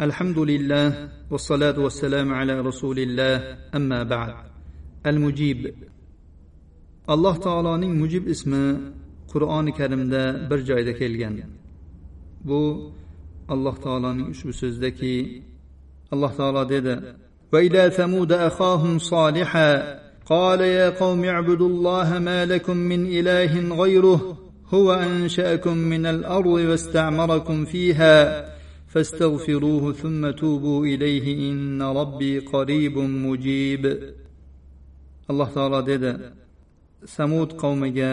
الحمد لله والصلاة والسلام على رسول الله أما بعد المجيب alloh taoloning mujib ismi qur'oni karimda bir joyda kelgan bu alloh taoloning ushbu so'zidaki alloh taolo dedi وإلى ثمود أخاهم صالحا قال يا قوم اعبدوا الله ما لكم من إله غيره هو أنشأكم من الأرض واستعمركم فيها فاستغفروه ثم توبوا إليه إن ربي قريب مجيب الله تعالى dedi samud qavmiga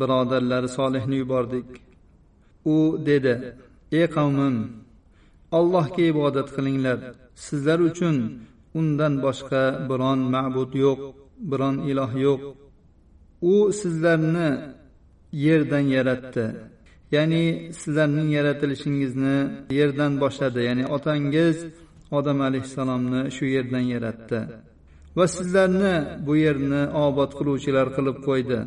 birodarlari solihni yubordik u dedi ey qavmim allohga ibodat qilinglar sizlar uchun undan boshqa biron ma'bud yo'q biron iloh yo'q u sizlarni yerdan yaratdi Ya'ni sizlarning yaratilishingizni yerdan boshladi. Ya'ni otangiz odam alayhissalomni shu yerdan yaratdi. Va sizlarni bu yerni obod qiluvchilar qilib qo'ydi.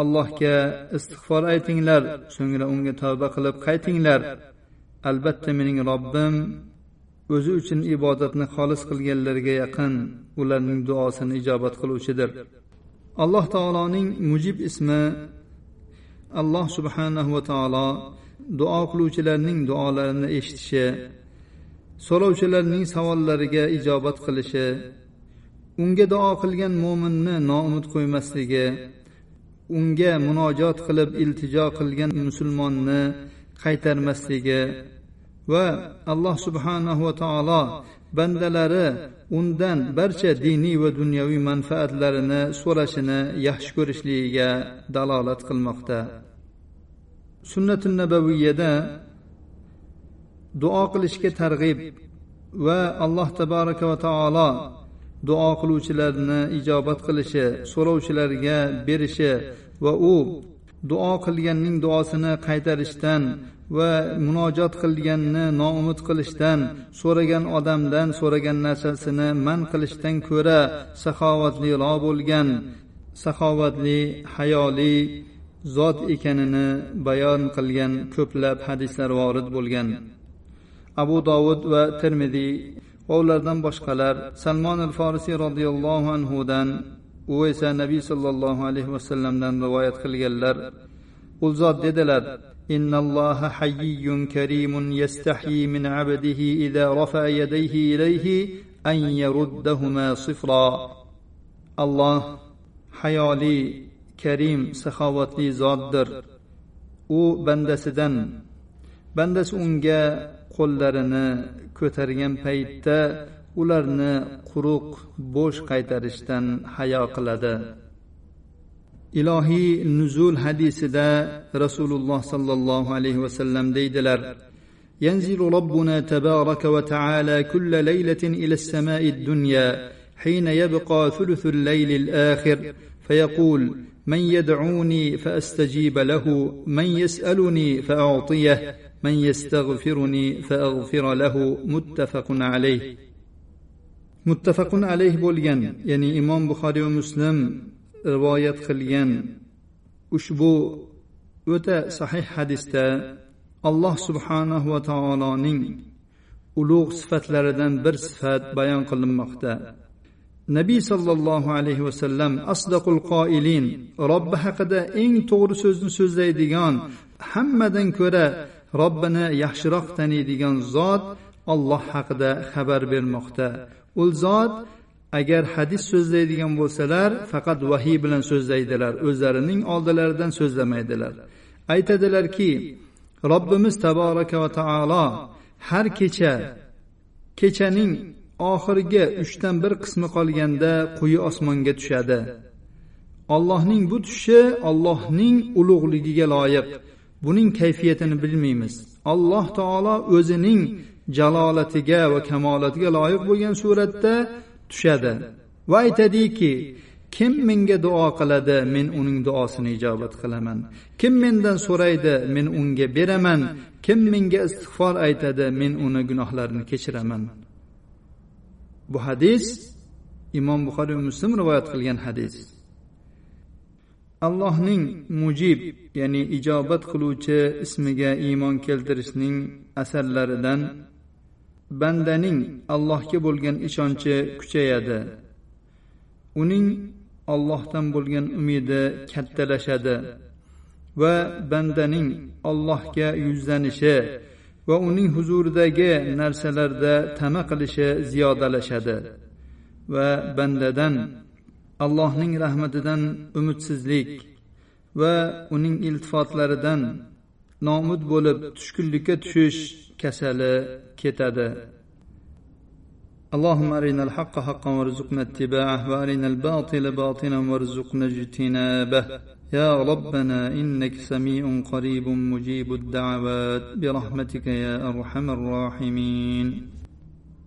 Allohga istig'for aytinglar so'ngra unga tavba qilib qaytinglar. Albatta mening robbim o'zi uchun ibodatni xolis qilganlarga yaqin ularning duosini ijobat qiluvchidir. Alloh taoloning mujib ismi alloh subhanahu va taolo duo qiluvchilarning duolarini eshitishi so'rovchilarning savollariga ijobat qilishi unga duo qilgan mo'minni noumid qo'ymasligi unga munojot qilib iltijo qilgan musulmonni qaytarmasligi va alloh subhanahu va taolo bandalari undan barcha diniy va dunyoviy manfaatlarini so'rashini yaxshi ko'rishligiga dalolat qilmoqda. Sunnati nabaviyada duo qilishga targ'ib va alloh tabaraka va taolo duo qiluvchilarni ijobat qilishi so'rovchilarga berishi va u duo qilganning duosini qaytarishdan va munojot qilganni noumid qilishdan so'ragan odamdan so'ragan narsasini man qilishdan ko'ra saxovatliroq bo'lgan saxovatli hayoli zot ekanini bayon qilgan ko'plab hadislar vorid bo'lgan. Abu dovud va termiziy va ulardan boshqalar salmon al forisiy roziyallohu anhudan u esa nabiy sollallohu alayhi vasallamdan rivoyat qilganlar u zot dedilar إن الله حيي كريم يستحيي من عبده إذا رفع يديه إليه أن يردهما صفرا الله حيالي كريم سخاوتلي زادر u bandasidan bandasi unga qo'llarini ko'targan paytda ularni quruq bo'sh qaytarishdan hayo qiladi. Ilohiy nuzul hadisida rasululloh sollallohu alayhi vasallam deydilar ينزل ربنا تبارك وتعالى كل ليلة إلى السماء الدنيا حين يبقى ثلث الليل الآخر فيقول من يدعوني فأستجيب له من يسألني فأعطيه من يستغفرني فأغفر له متفق عليه muttafaqun alayh bo'lgan ya'ni imom buxoriy va muslim rivoyat qilgan ushbu o'ta sahih hadisda alloh subhanahu va taoloning ulug' sifatlaridan bir sifat bayon qilinmoqda. Nabiy sollallohu alayhi vasallam asdaqul qoilin robbi haqida eng to'g'ri so'zni so'zlaydigan hammadan ko'ra robbini yaxshiroq taniydigan zot olloh haqida xabar bermoqda. U zot agar hadis so'zlaydigan bo'lsalar faqat vahiy bilan so'zlaydilar o'zlarining oldilaridan so'zlamaydilar. Aytadilarki robbimiz taboraka va taolo har kecha kechaning oxirgi uchdan bir qismi qolganda quyi osmonga tushadi. Ollohning bu tushi ollohning ulug'ligiga loyiq. Buning kayfiyatini bilmaymiz. Alloh taolo o'zining jalolatiga va kamolatiga loyiq bo'lgan suratda tushadi. Va aytadiki kim menga duo qiladi men uning duosini ijobat qilaman. Kim mendan so'raydi men unga beraman. Kim menga istig'for aytadi men uni gunohlarini kechiraman. Bu hadis imom buxoriy va muslim rivoyat qilgan hadis. Allohning mujib ya'ni ijobat qiluvchi ismiga iymon keltirishning asarlaridan bandaning allohga bo'lgan ishonchi kuchayadi. Uning ollohdan bo'lgan umidi kattalashadi va bandaning allohga yuzlanishi va uning huzuridagi narsalarda tama qilishi ziyodalashadi va bandadan allohning rahmatidan umidsizlik va uning iltifotlaridan nomud bo'lib tushkunlikka tushish kasali ketadi. اللهم أرنا الحق حقا وارزقنا اتباعه وأرنا الباطل باطلا وارزقنا اجتنابه يا ربنا إنك سميع قريب مجيب الدعوات برحمتك يا أرحم الراحمين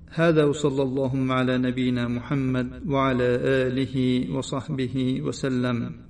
هذا وصلى اللهم على نبينا محمد وعلى آله وصحبه وسلم